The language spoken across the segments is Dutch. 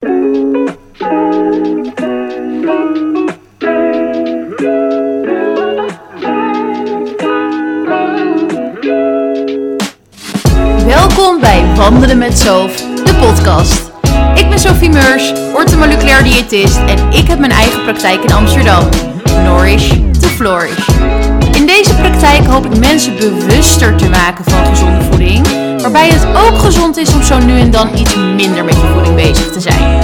Welkom bij Wandelen met Sof, de podcast. Ik ben Sophie Meurs, orthomoleculair diëtist en ik heb mijn eigen praktijk in Amsterdam. Nourish to Flourish. In deze praktijk hoop ik mensen bewuster te maken van gezonde voeding, waarbij het ook gezond is om zo nu en dan iets minder met je voeding bezig te zijn.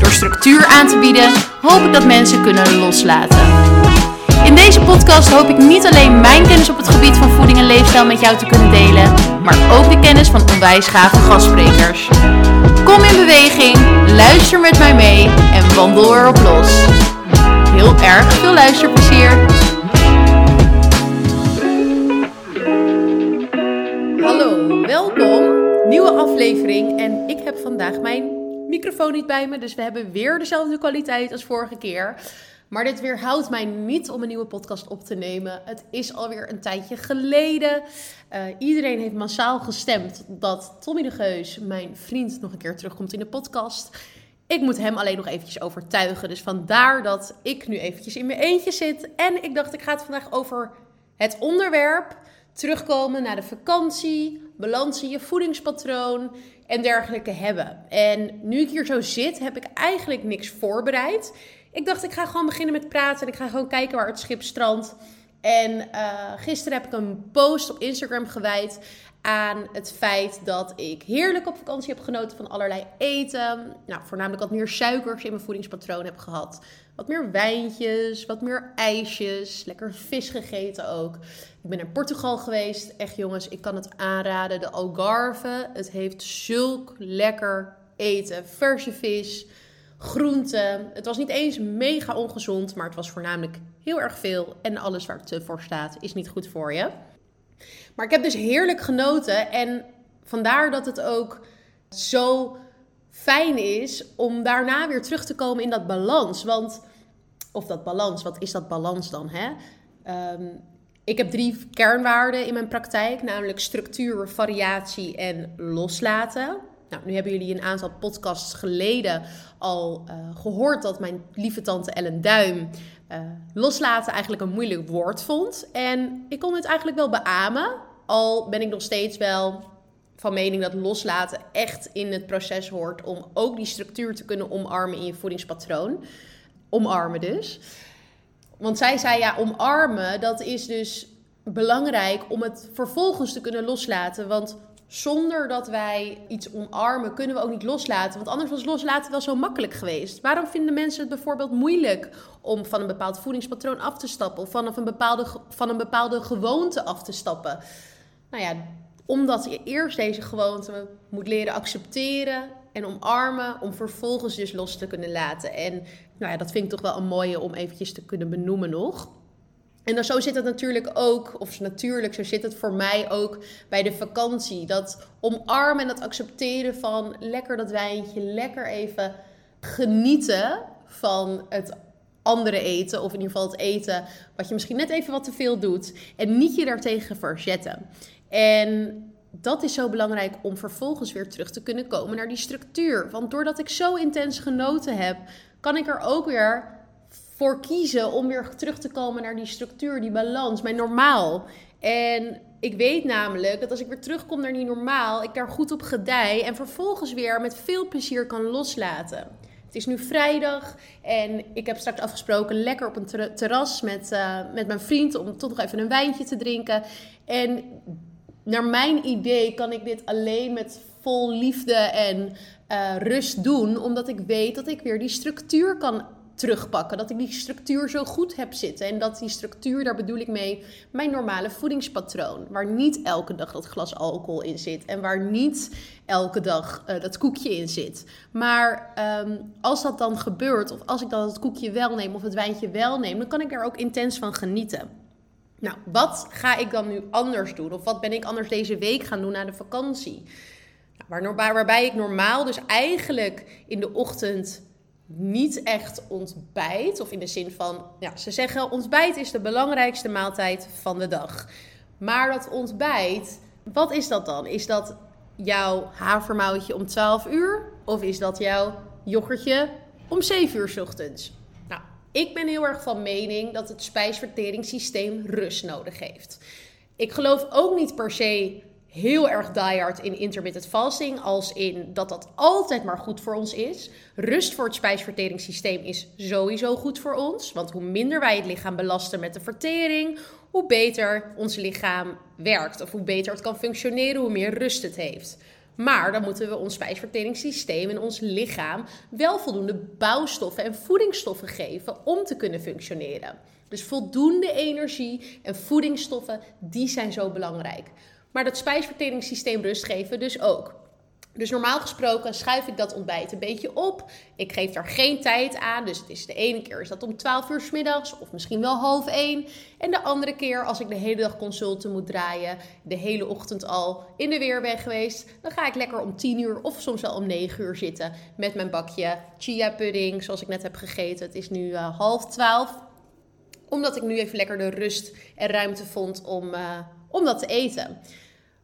Door structuur aan te bieden, hoop ik dat mensen kunnen loslaten. In deze podcast hoop ik niet alleen mijn kennis op het gebied van voeding en leefstijl met jou te kunnen delen, maar ook de kennis van onwijs gave gastsprekers. Kom in beweging, luister met mij mee en wandel erop los. Heel erg veel luisterplezier. Welkom. Nieuwe aflevering en ik heb vandaag mijn microfoon niet bij me, dus we hebben weer dezelfde kwaliteit als vorige keer. Maar dit weerhoudt mij niet om een nieuwe podcast op te nemen. Het is alweer een tijdje geleden. Uh, iedereen heeft massaal gestemd dat Tommy de Geus, mijn vriend, nog een keer terugkomt in de podcast. Ik moet hem alleen nog eventjes overtuigen. Dus vandaar dat ik nu eventjes in mijn eentje zit. En ik dacht, ik ga het vandaag over het onderwerp terugkomen naar de vakantie, balans in je voedingspatroon en dergelijke hebben. En nu ik hier zo zit, heb ik eigenlijk niks voorbereid. Ik dacht, ik ga gewoon beginnen met praten en ik ga gewoon kijken waar het schip strandt. En uh, gisteren heb ik een post op Instagram gewijd aan het feit dat ik heerlijk op vakantie heb genoten van allerlei eten. Nou, voornamelijk wat meer suikers in mijn voedingspatroon heb gehad. Wat meer wijntjes, wat meer ijsjes, lekker vis gegeten ook. Ik ben naar Portugal geweest. Echt jongens, ik kan het aanraden. De Algarve, het heeft zulk lekker eten. Verse vis, groenten. Het was niet eens mega ongezond, maar het was voornamelijk heel erg veel. En alles waar het voor staat is niet goed voor je. Maar ik heb dus heerlijk genoten. En vandaar dat het ook zo fijn is om daarna weer terug te komen in dat balans. Want, of dat balans, wat is dat balans dan? Hè? Um, ik heb drie kernwaarden in mijn praktijk, namelijk structuur, variatie en loslaten. Nou, nu hebben jullie een aantal podcasts geleden al uh, gehoord dat mijn lieve tante Ellen Duim uh, loslaten eigenlijk een moeilijk woord vond. En ik kon het eigenlijk wel beamen, al ben ik nog steeds wel van mening dat loslaten echt in het proces hoort om ook die structuur te kunnen omarmen in je voedingspatroon. Omarmen dus. Want zij zei ja, omarmen, dat is dus belangrijk om het vervolgens te kunnen loslaten. Want zonder dat wij iets omarmen, kunnen we ook niet loslaten. Want anders was loslaten wel zo makkelijk geweest. Waarom vinden mensen het bijvoorbeeld moeilijk om van een bepaald voedingspatroon af te stappen? Of van een bepaalde, van een bepaalde gewoonte af te stappen? Nou ja, omdat je eerst deze gewoonte moet leren accepteren en omarmen, om vervolgens dus los te kunnen laten. En nou ja, dat vind ik toch wel een mooie om eventjes te kunnen benoemen nog. En dan zo zit het natuurlijk ook, of natuurlijk, zo zit het voor mij ook bij de vakantie. Dat omarmen en dat accepteren van lekker dat wijntje, lekker even genieten van het andere eten. Of in ieder geval het eten wat je misschien net even wat te veel doet. En niet je daartegen verzetten. En dat is zo belangrijk om vervolgens weer terug te kunnen komen naar die structuur. Want doordat ik zo intens genoten heb, kan ik er ook weer voor kiezen om weer terug te komen naar die structuur, die balans, mijn normaal. En ik weet namelijk dat als ik weer terugkom naar die normaal, ik daar goed op gedij en vervolgens weer met veel plezier kan loslaten. Het is nu vrijdag en ik heb straks afgesproken lekker op een terras met, uh, met mijn vriend om toch nog even een wijntje te drinken. En naar mijn idee kan ik dit alleen met vol liefde en uh, rust doen, omdat ik weet dat ik weer die structuur kan terugpakken. Dat ik die structuur zo goed heb zitten. En dat die structuur, daar bedoel ik mee, mijn normale voedingspatroon. Waar niet elke dag dat glas alcohol in zit. En waar niet elke dag uh, dat koekje in zit. Maar um, als dat dan gebeurt, of als ik dan het koekje wel neem of het wijntje wel neem, dan kan ik daar ook intens van genieten. Nou, wat ga ik dan nu anders doen? Of wat ben ik anders deze week gaan doen na de vakantie? Nou, waar, waarbij ik normaal dus eigenlijk in de ochtend niet echt ontbijt. Of in de zin van, ja, ze zeggen ontbijt is de belangrijkste maaltijd van de dag. Maar dat ontbijt, wat is dat dan? Is dat jouw havermoutje om 12 uur? Of is dat jouw yoghurtje om 7 uur s ochtends. Ik ben heel erg van mening dat het spijsverteringssysteem rust nodig heeft. Ik geloof ook niet per se heel erg diehard in intermittent fasting, als in dat dat altijd maar goed voor ons is. Rust voor het spijsverteringssysteem is sowieso goed voor ons, want hoe minder wij het lichaam belasten met de vertering, hoe beter ons lichaam werkt of hoe beter het kan functioneren, hoe meer rust het heeft. Maar dan moeten we ons spijsverteringssysteem en ons lichaam wel voldoende bouwstoffen en voedingsstoffen geven om te kunnen functioneren. Dus voldoende energie en voedingsstoffen, die zijn zo belangrijk. Maar dat spijsverteringssysteem rust geven dus ook. Dus normaal gesproken schuif ik dat ontbijt een beetje op. Ik geef daar geen tijd aan. Dus het is de ene keer is dat om 12 uur s middags of misschien wel half 1. En de andere keer als ik de hele dag consulten moet draaien, de hele ochtend al in de weer ben geweest, dan ga ik lekker om 10 uur of soms wel om 9 uur zitten met mijn bakje chia pudding zoals ik net heb gegeten. Het is nu uh, half 12 omdat ik nu even lekker de rust en ruimte vond om, uh, om dat te eten.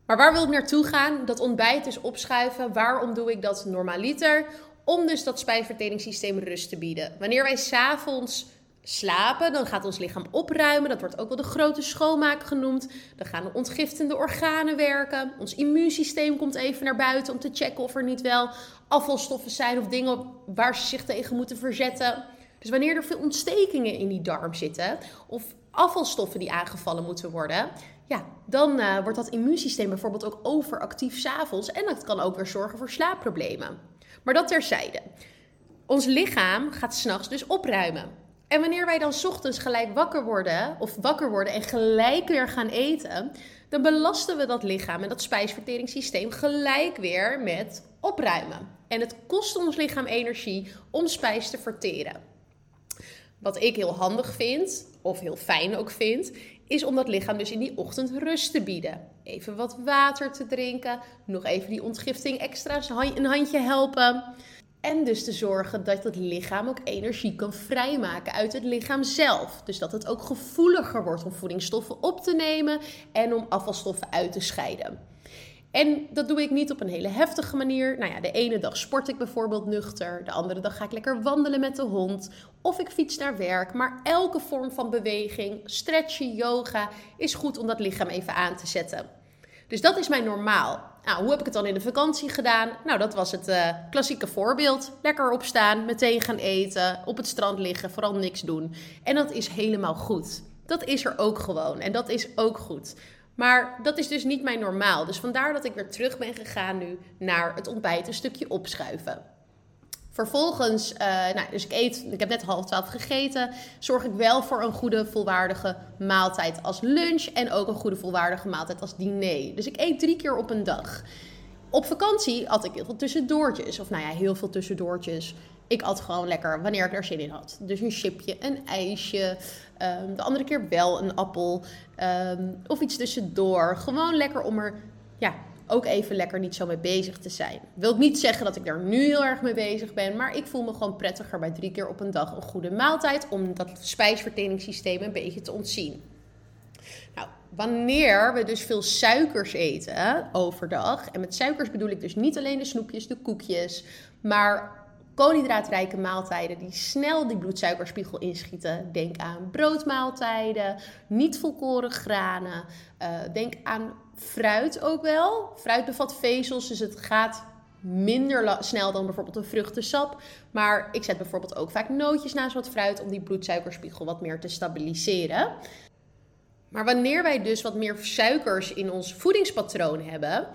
Maar waar wil ik naartoe gaan? Dat ontbijt dus opschuiven. Waarom doe ik dat normaliter? Om dus dat spijsverteringssysteem rust te bieden. Wanneer wij s'avonds slapen, dan gaat ons lichaam opruimen. Dat wordt ook wel de grote schoonmaak genoemd. Dan gaan de ontgiftende organen werken. Ons immuunsysteem komt even naar buiten om te checken of er niet wel afvalstoffen zijn of dingen waar ze zich tegen moeten verzetten. Dus wanneer er veel ontstekingen in die darm zitten of afvalstoffen die aangevallen moeten worden, ja, dan uh, wordt dat immuunsysteem bijvoorbeeld ook overactief s'avonds. En dat kan ook weer zorgen voor slaapproblemen. Maar dat terzijde. Ons lichaam gaat s'nachts dus opruimen. En wanneer wij dan ochtends gelijk wakker worden, of wakker worden en gelijk weer gaan eten, dan belasten we dat lichaam en dat spijsverteringssysteem gelijk weer met opruimen. En het kost ons lichaam energie om spijs te verteren. Wat ik heel handig vind, of heel fijn ook vind, is om dat lichaam dus in die ochtend rust te bieden. Even wat water te drinken, nog even die ontgifting extra een handje helpen. En dus te zorgen dat het lichaam ook energie kan vrijmaken uit het lichaam zelf. Dus dat het ook gevoeliger wordt om voedingsstoffen op te nemen en om afvalstoffen uit te scheiden. En dat doe ik niet op een hele heftige manier. Nou ja, de ene dag sport ik bijvoorbeeld nuchter. De andere dag ga ik lekker wandelen met de hond. Of ik fiets naar werk. Maar elke vorm van beweging, stretchen, yoga, is goed om dat lichaam even aan te zetten. Dus dat is mijn normaal. Nou, hoe heb ik het dan in de vakantie gedaan? Nou, dat was het uh, klassieke voorbeeld. Lekker opstaan, meteen gaan eten, op het strand liggen, vooral niks doen. En dat is helemaal goed. Dat is er ook gewoon en dat is ook goed. Maar dat is dus niet mijn normaal. Dus vandaar dat ik weer terug ben gegaan nu naar het ontbijt een stukje opschuiven. Vervolgens, uh, nou, dus ik eet, ik heb net half twaalf gegeten. Zorg ik wel voor een goede volwaardige maaltijd als lunch. En ook een goede volwaardige maaltijd als diner. Dus ik eet drie keer op een dag. Op vakantie had ik heel veel tussendoortjes. Of nou ja, heel veel tussendoortjes. Ik at gewoon lekker wanneer ik er zin in had. Dus een chipje, een ijsje. Um, de andere keer wel een appel. Um, of iets tussendoor. Gewoon lekker om er ja, ook even lekker niet zo mee bezig te zijn. Wil niet zeggen dat ik daar nu heel erg mee bezig ben. Maar ik voel me gewoon prettiger bij drie keer op een dag een goede maaltijd. Om dat spijsverteringssysteem een beetje te ontzien. Wanneer we dus veel suikers eten overdag. En met suikers bedoel ik dus niet alleen de snoepjes, de koekjes. Maar koolhydraatrijke maaltijden die snel die bloedsuikerspiegel inschieten. Denk aan broodmaaltijden, niet volkoren granen. Uh, denk aan fruit ook wel. Fruit bevat vezels, dus het gaat minder snel dan bijvoorbeeld een vruchtensap. Maar ik zet bijvoorbeeld ook vaak nootjes naast wat fruit om die bloedsuikerspiegel wat meer te stabiliseren. Maar wanneer wij dus wat meer suikers in ons voedingspatroon hebben,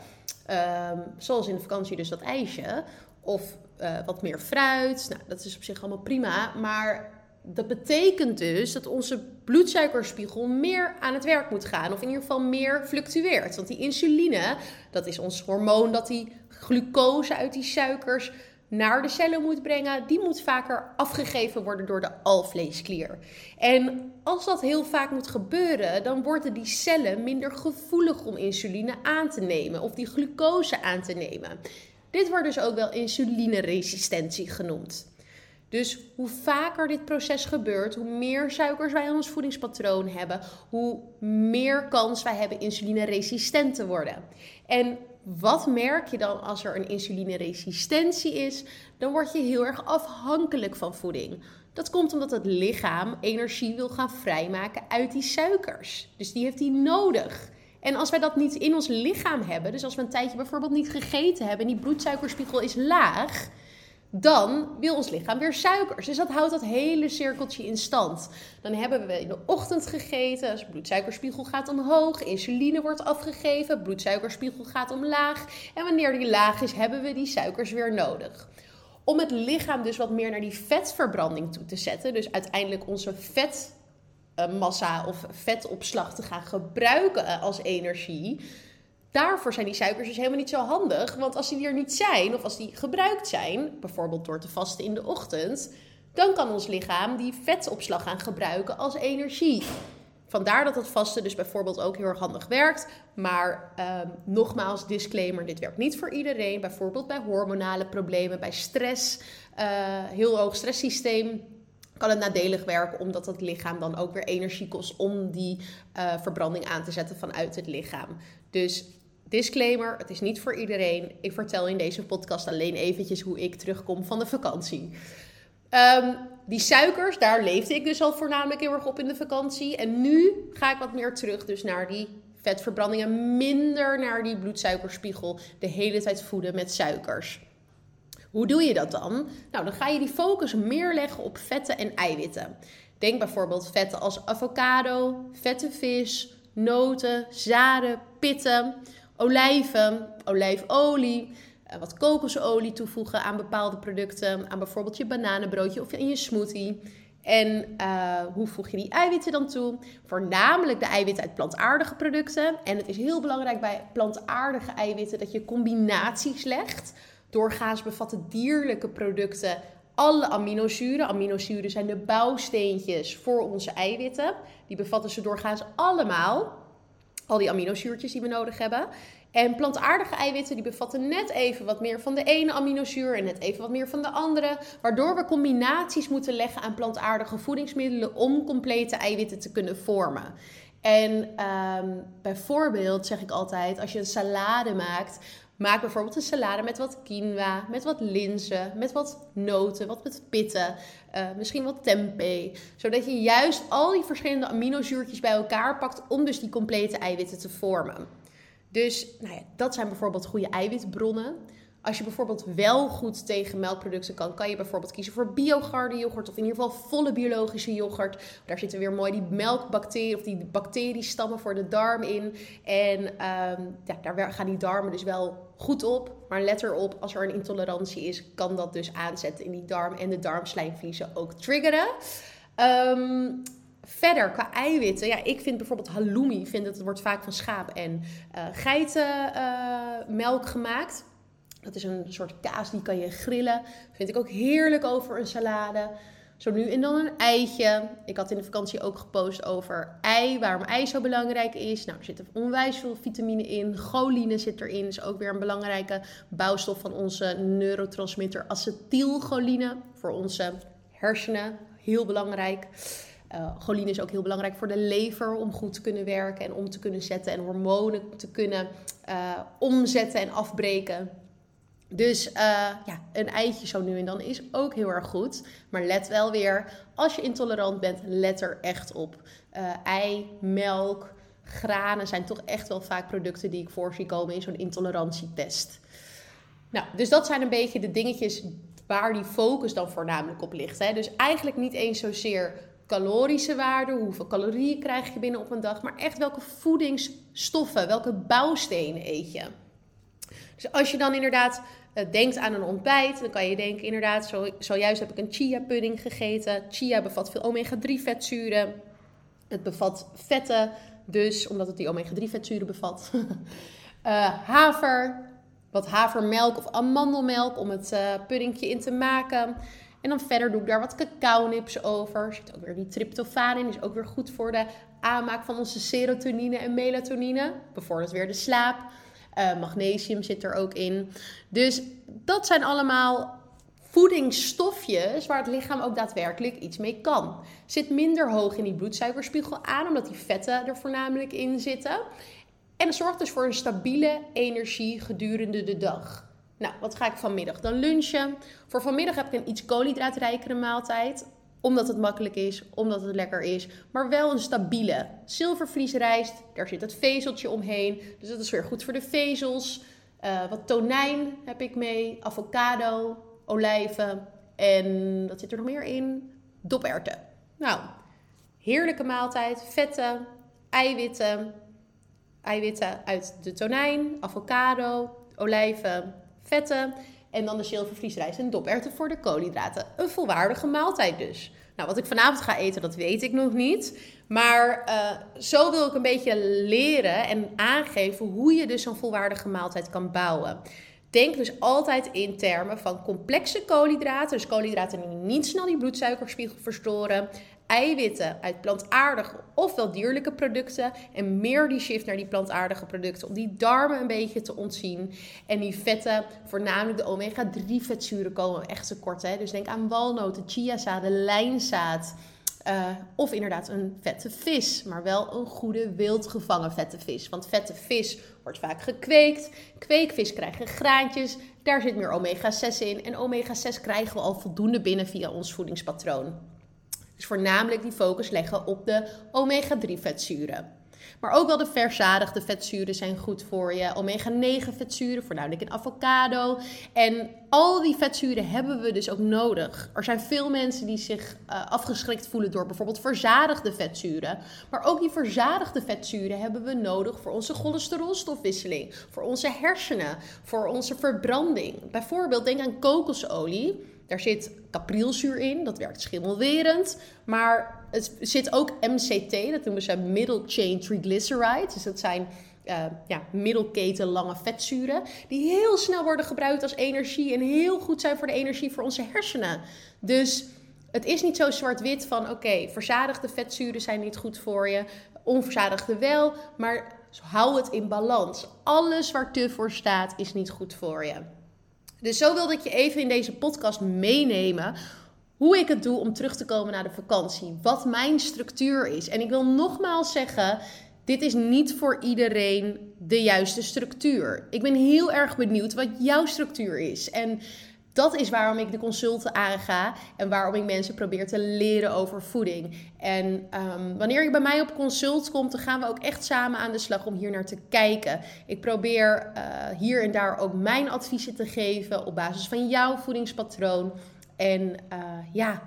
um, zoals in de vakantie dus dat ijsje, of uh, wat meer fruit. Nou, dat is op zich allemaal prima. Maar dat betekent dus dat onze bloedsuikerspiegel meer aan het werk moet gaan. Of in ieder geval meer fluctueert. Want die insuline, dat is ons hormoon dat die glucose uit die suikers naar de cellen moet brengen, die moet vaker afgegeven worden door de alvleesklier. En als dat heel vaak moet gebeuren, dan worden die cellen minder gevoelig om insuline aan te nemen of die glucose aan te nemen. Dit wordt dus ook wel insulineresistentie genoemd. Dus hoe vaker dit proces gebeurt, hoe meer suikers wij in ons voedingspatroon hebben, hoe meer kans wij hebben insulineresistent te worden. En wat merk je dan als er een insulineresistentie is? Dan word je heel erg afhankelijk van voeding. Dat komt omdat het lichaam energie wil gaan vrijmaken uit die suikers. Dus die heeft die nodig. En als wij dat niet in ons lichaam hebben, dus als we een tijdje bijvoorbeeld niet gegeten hebben en die bloedsuikerspiegel is laag, dan wil ons lichaam weer suikers. Dus dat houdt dat hele cirkeltje in stand. Dan hebben we in de ochtend gegeten, dus bloedsuikerspiegel gaat omhoog, insuline wordt afgegeven, bloedsuikerspiegel gaat omlaag. En wanneer die laag is, hebben we die suikers weer nodig. Om het lichaam dus wat meer naar die vetverbranding toe te zetten, dus uiteindelijk onze vetmassa of vetopslag te gaan gebruiken als energie daarvoor zijn die suikers dus helemaal niet zo handig. Want als die er niet zijn, of als die gebruikt zijn, bijvoorbeeld door te vasten in de ochtend, dan kan ons lichaam die vetopslag gaan gebruiken als energie. Vandaar dat het vasten dus bijvoorbeeld ook heel erg handig werkt. Maar uh, nogmaals, disclaimer, dit werkt niet voor iedereen. Bijvoorbeeld bij hormonale problemen, bij stress, uh, heel hoog stresssysteem kan het nadelig werken, omdat het lichaam dan ook weer energie kost om die uh, verbranding aan te zetten vanuit het lichaam. Dus Disclaimer, het is niet voor iedereen. Ik vertel in deze podcast alleen eventjes hoe ik terugkom van de vakantie. Um, die suikers, daar leefde ik dus al voornamelijk heel erg op in de vakantie. En nu ga ik wat meer terug dus naar die vetverbranding en minder naar die bloedsuikerspiegel. De hele tijd voeden met suikers. Hoe doe je dat dan? Nou, dan ga je die focus meer leggen op vetten en eiwitten. Denk bijvoorbeeld vetten als avocado, vette vis, noten, zaden, pitten olijven, olijfolie, eh, wat kokosolie toevoegen aan bepaalde producten, aan bijvoorbeeld je bananenbroodje of in je smoothie. En uh, hoe voeg je die eiwitten dan toe? Voornamelijk de eiwitten uit plantaardige producten. En het is heel belangrijk bij plantaardige eiwitten dat je combinaties legt. Doorgaans bevatten dierlijke producten alle aminozuren. Aminozuren zijn de bouwsteentjes voor onze eiwitten. Die bevatten ze doorgaans allemaal al die aminozuurtjes die we nodig hebben. En plantaardige eiwitten die bevatten net even wat meer van de ene aminozuur en net even wat meer van de andere. Waardoor we combinaties moeten leggen aan plantaardige voedingsmiddelen om complete eiwitten te kunnen vormen. En ehm, bijvoorbeeld zeg ik altijd, als je een salade maakt, Maak bijvoorbeeld een salade met wat quinoa, met wat linzen, met wat noten, wat met pitten, uh, misschien wat tempeh. Zodat je juist al die verschillende aminozuurtjes bij elkaar pakt om dus die complete eiwitten te vormen. Dus nou ja, dat zijn bijvoorbeeld goede eiwitbronnen. Als je bijvoorbeeld wel goed tegen melkproducten kan, kan je bijvoorbeeld kiezen voor biogarde yoghurt of in ieder geval volle biologische yoghurt. Daar zitten weer mooi die melkbacteriën of die bacteriestammen voor de darm in. En um, ja, daar gaan die darmen dus wel goed op. Maar let erop, als er een intolerantie is, kan dat dus aanzetten in die darm en de darmslijmvliezen ook triggeren. Um, Verder, qua eiwitten, ja, ik vind bijvoorbeeld halloumi, vind het, het wordt vaak van schaap en uh, geitenmelk uh, gemaakt. Dat is een soort kaas die kan je grillen. Vind ik ook heerlijk over een salade. Zo nu en dan een eitje. Ik had in de vakantie ook gepost over ei, waarom ei zo belangrijk is. Nou, er zit onwijs veel vitamine in. Choline zit erin, is ook weer een belangrijke bouwstof van onze neurotransmitter acetylcholine voor onze hersenen. Heel belangrijk. Uh, choline is ook heel belangrijk voor de lever om goed te kunnen werken en om te kunnen zetten en hormonen te kunnen uh, omzetten en afbreken. Dus uh, ja, een eitje zo nu en dan is ook heel erg goed. Maar let wel weer, als je intolerant bent, let er echt op. Uh, ei, melk, granen zijn toch echt wel vaak producten die ik voor zie komen in zo'n intolerantietest. Nou, dus dat zijn een beetje de dingetjes waar die focus dan voornamelijk op ligt. Hè? Dus eigenlijk niet eens zozeer calorische waarde, hoeveel calorieën krijg je binnen op een dag, maar echt welke voedingsstoffen, welke bouwstenen eet je. Dus als je dan inderdaad denkt aan een ontbijt, dan kan je denken inderdaad, zo, zojuist heb ik een chia pudding gegeten. Chia bevat veel omega-3 vetzuren. Het bevat vetten, dus omdat het die omega-3 vetzuren bevat. uh, haver, wat havermelk of amandelmelk om het uh, puddingje in te maken. En dan verder doe ik daar wat cacao-nips over. Er zit ook weer die tryptofaan in. Is ook weer goed voor de aanmaak van onze serotonine en melatonine. Bevordert weer de slaap. Uh, magnesium zit er ook in. Dus dat zijn allemaal voedingsstofjes waar het lichaam ook daadwerkelijk iets mee kan. Zit minder hoog in die bloedsuikerspiegel aan, omdat die vetten er voornamelijk in zitten. En zorgt dus voor een stabiele energie gedurende de dag. Nou, wat ga ik vanmiddag dan lunchen? Voor vanmiddag heb ik een iets koolhydraatrijkere maaltijd. Omdat het makkelijk is, omdat het lekker is. Maar wel een stabiele. Zilvervliesrijst, daar zit het vezeltje omheen. Dus dat is weer goed voor de vezels. Uh, wat tonijn heb ik mee. Avocado, olijven. En wat zit er nog meer in? Doperwten. Nou, heerlijke maaltijd. Vetten, eiwitten. Eiwitten uit de tonijn, avocado, olijven, vetten. En dan de zilvervliesrijst en doperwten voor de koolhydraten. Een volwaardige maaltijd dus. Nou, wat ik vanavond ga eten, dat weet ik nog niet. Maar uh, zo wil ik een beetje leren en aangeven hoe je dus zo'n volwaardige maaltijd kan bouwen. Denk dus altijd in termen van complexe koolhydraten. Dus koolhydraten die niet snel die bloedsuikerspiegel verstoren eiwitten uit plantaardige ofwel dierlijke producten. En meer die shift naar die plantaardige producten. Om die darmen een beetje te ontzien. En die vetten, voornamelijk de omega-3 vetzuren, komen echt tekort. Hè? Dus denk aan walnoten, chiazaden, lijnzaad. Uh, of inderdaad een vette vis, maar wel een goede wild gevangen vette vis. Want vette vis wordt vaak gekweekt. Kweekvis krijgen graantjes, daar zit meer omega-6 in. En omega-6 krijgen we al voldoende binnen via ons voedingspatroon. Dus voornamelijk die focus leggen op de omega-3 vetzuren. Maar ook wel de verzadigde vetzuren zijn goed voor je. Omega-9 vetzuren, voornamelijk in avocado. En al die vetzuren hebben we dus ook nodig. Er zijn veel mensen die zich uh, afgeschrikt voelen door bijvoorbeeld verzadigde vetzuren. Maar ook die verzadigde vetzuren hebben we nodig voor onze cholesterolstofwisseling, voor onze hersenen, voor onze verbranding. Bijvoorbeeld denk aan kokosolie. Daar zit caprilzuur in, dat werkt schimmelwerend. Maar het zit ook MCT, dat noemen ze middle chain triglycerides. Dus dat zijn uh, ja, middelketen lange vetzuren. Die heel snel worden gebruikt als energie en heel goed zijn voor de energie voor onze hersenen. Dus het is niet zo zwart-wit van oké, verzadigde vetzuren zijn niet goed voor je, onverzadigde wel, maar hou het in balans. Alles waar te voor staat is niet goed voor je. Dus zo wilde ik je even in deze podcast meenemen hoe ik het doe om terug te komen naar de vakantie. Wat mijn structuur is. En ik wil nogmaals zeggen, dit is niet voor iedereen de juiste structuur. Ik ben heel erg benieuwd wat jouw structuur is. En dat is waarom ik de consulten aanga en waarom ik mensen probeer te leren over voeding. En um, wanneer je bij mij op consult komt, dan gaan we ook echt samen aan de slag om hier naar te kijken. Ik probeer uh, hier en daar ook mijn adviezen te geven op basis van jouw voedingspatroon. En uh, ja,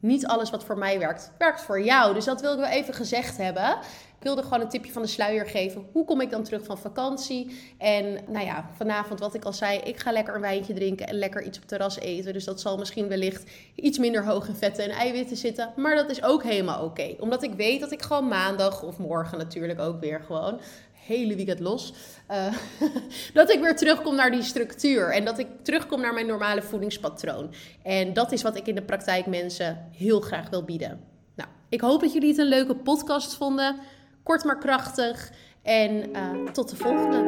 niet alles wat voor mij werkt, werkt voor jou. Dus dat wil ik wel even gezegd hebben. Ik wilde gewoon een tipje van de sluier geven. Hoe kom ik dan terug van vakantie? En nou ja, vanavond wat ik al zei, ik ga lekker een wijntje drinken en lekker iets op het terras eten. Dus dat zal misschien wellicht iets minder hoog in vetten en eiwitten zitten. Maar dat is ook helemaal oké. Omdat ik weet dat ik gewoon maandag of morgen natuurlijk ook weer gewoon hele weekend los. Uh, dat ik weer terugkom naar die structuur. En dat ik terugkom naar mijn normale voedingspatroon. En dat is wat ik in de praktijk mensen heel graag wil bieden. Nou, ik hoop dat jullie het een leuke podcast vonden. Kort maar krachtig. En uh, tot de volgende.